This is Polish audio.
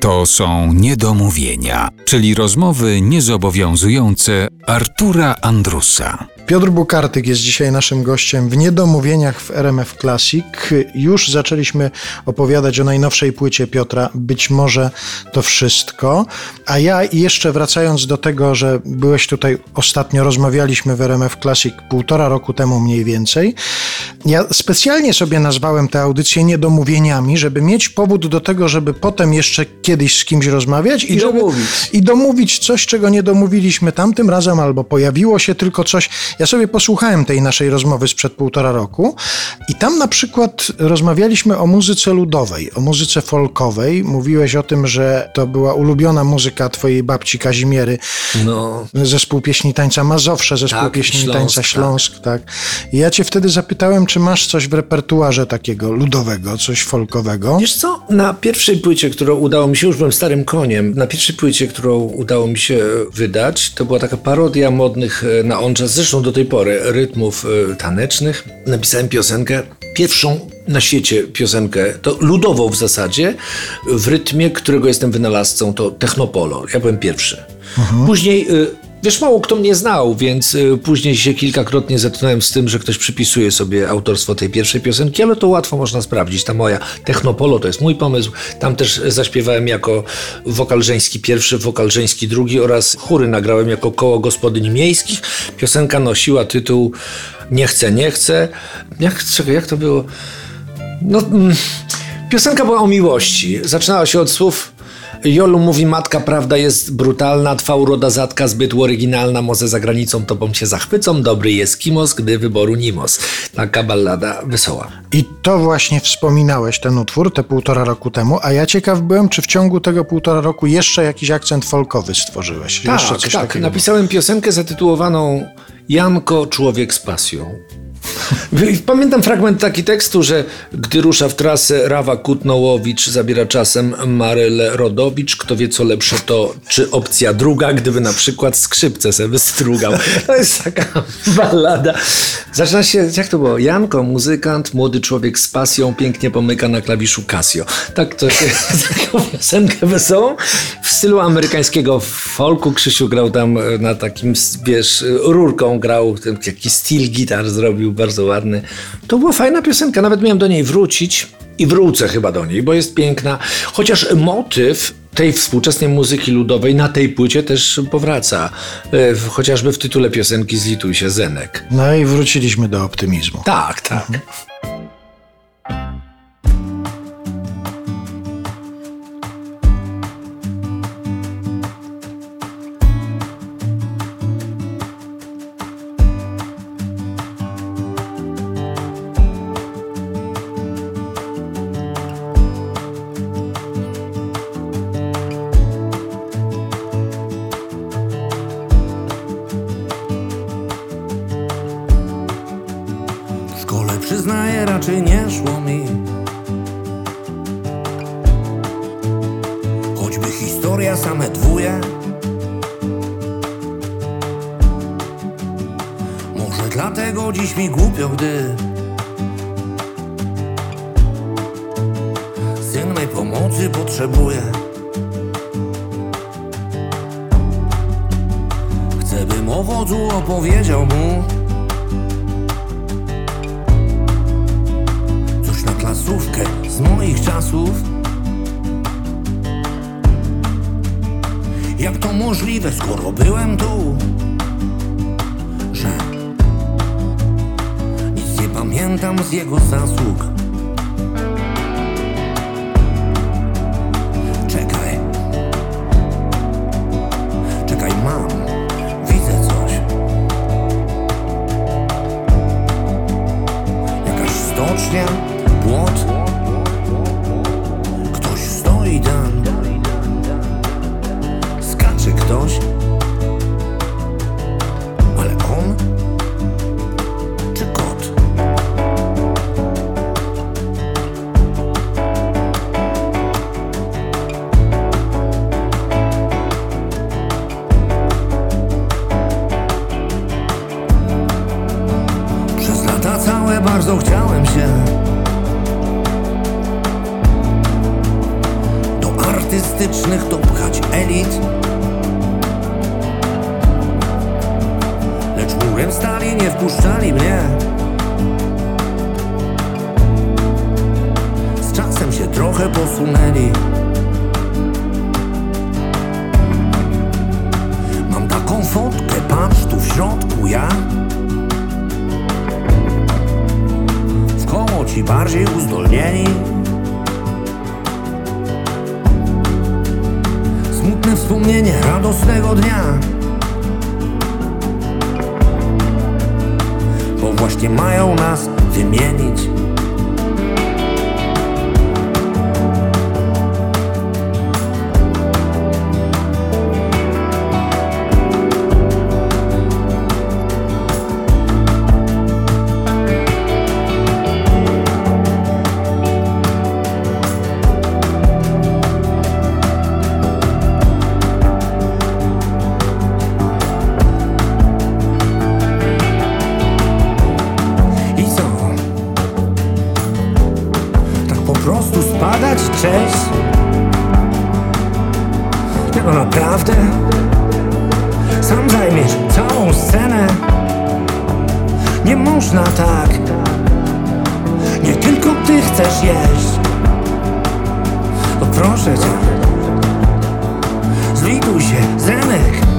To są niedomówienia, czyli rozmowy niezobowiązujące Artura Andrusa. Piotr Bukartyk jest dzisiaj naszym gościem w Niedomówieniach w RMF Classic. Już zaczęliśmy opowiadać o najnowszej płycie Piotra, być może to wszystko. A ja jeszcze wracając do tego, że byłeś tutaj ostatnio, rozmawialiśmy w RMF Classic półtora roku temu mniej więcej. Ja specjalnie sobie nazwałem tę audycję Niedomówieniami, żeby mieć powód do tego, żeby potem jeszcze kiedyś z kimś rozmawiać i, żeby, domówić. i domówić coś, czego nie domówiliśmy tamtym razem, albo pojawiło się tylko coś. Ja sobie posłuchałem tej naszej rozmowy sprzed półtora roku i tam na przykład rozmawialiśmy o muzyce ludowej, o muzyce folkowej. Mówiłeś o tym, że to była ulubiona muzyka twojej babci Kazimiery. No. Zespół pieśni tańca Mazowsze, zespół Tak, pieśni Śląsk, tańca tak. Śląsk, tak. I ja cię wtedy zapytałem, czy masz coś w repertuarze takiego ludowego, coś folkowego. Wiesz co, na pierwszej płycie, którą udało mi się, już byłem starym koniem, na pierwszej płycie, którą udało mi się wydać, to była taka parodia modnych e, na on jazz, zresztą do tej pory, rytmów e, tanecznych. Napisałem piosenkę, pierwszą na świecie piosenkę, to ludową w zasadzie, w rytmie, którego jestem wynalazcą, to technopolo. Ja byłem pierwszy. Później... e, Wiesz, mało kto mnie znał, więc y, później się kilkakrotnie zetknąłem z tym, że ktoś przypisuje sobie autorstwo tej pierwszej piosenki, ale to łatwo można sprawdzić. Ta moja Technopolo to jest mój pomysł. Tam też zaśpiewałem jako wokal żeński pierwszy, wokal żeński drugi oraz chóry nagrałem jako koło gospodyń miejskich. Piosenka nosiła tytuł Nie chcę, nie chcę. Jak, czekaj, jak to było? No, mm, piosenka była o miłości. Zaczynała się od słów Jolu mówi matka, prawda jest brutalna, twa uroda zatka zbyt oryginalna, może za granicą tobą się zachwycą, dobry jest kimos, gdy wyboru nimos. Taka ballada wesoła. I to właśnie wspominałeś ten utwór te półtora roku temu, a ja ciekaw byłem, czy w ciągu tego półtora roku jeszcze jakiś akcent folkowy stworzyłeś. Tak, tak. takiego. Napisałem piosenkę zatytułowaną Janko, człowiek z pasją. Pamiętam fragment taki tekstu, że gdy rusza w trasę Rawa Kutnołowicz, zabiera czasem Marylę Rodowicz, kto wie co lepsze to, czy opcja druga, gdyby na przykład skrzypce sobie wystrugał. To jest taka ballada. Zaczyna się, jak to było? Janko, muzykant, młody człowiek z pasją, pięknie pomyka na klawiszu Casio. Tak to się, taką piosenkę wesołą. W stylu amerykańskiego folku Krzysiu grał tam na takim, wiesz, rurką grał, jakiś styl gitar zrobił, bardzo ładny. To była fajna piosenka, nawet miałem do niej wrócić i wrócę chyba do niej, bo jest piękna. Chociaż motyw tej współczesnej muzyki ludowej na tej płycie też powraca. E, Chociażby w tytule piosenki Zlituj się Zenek. No i wróciliśmy do optymizmu. Tak, tak. W raczej nie szło mi. Choćby historia same dwuje Może dlatego dziś mi głupio, gdy Syn mej pomocy potrzebuje. Chcę bym o opowiedział mu Z moich czasów. Jak to możliwe, skoro byłem tu Że Nic nie pamiętam z jego zasług bardzo chciałem się. Do artystycznych dopchać elit. Lecz murem stali, nie wpuszczali mnie. Z czasem się trochę posunęli. Mam taką fotkę, patrz tu w środku ja. Ci bardziej uzdolnieni. Smutne wspomnienie radosnego dnia. Bo właśnie mają nas wymienić No naprawdę? Sam zajmiesz całą scenę? Nie można tak Nie tylko ty chcesz jeść To proszę cię Zlituj się, Zenek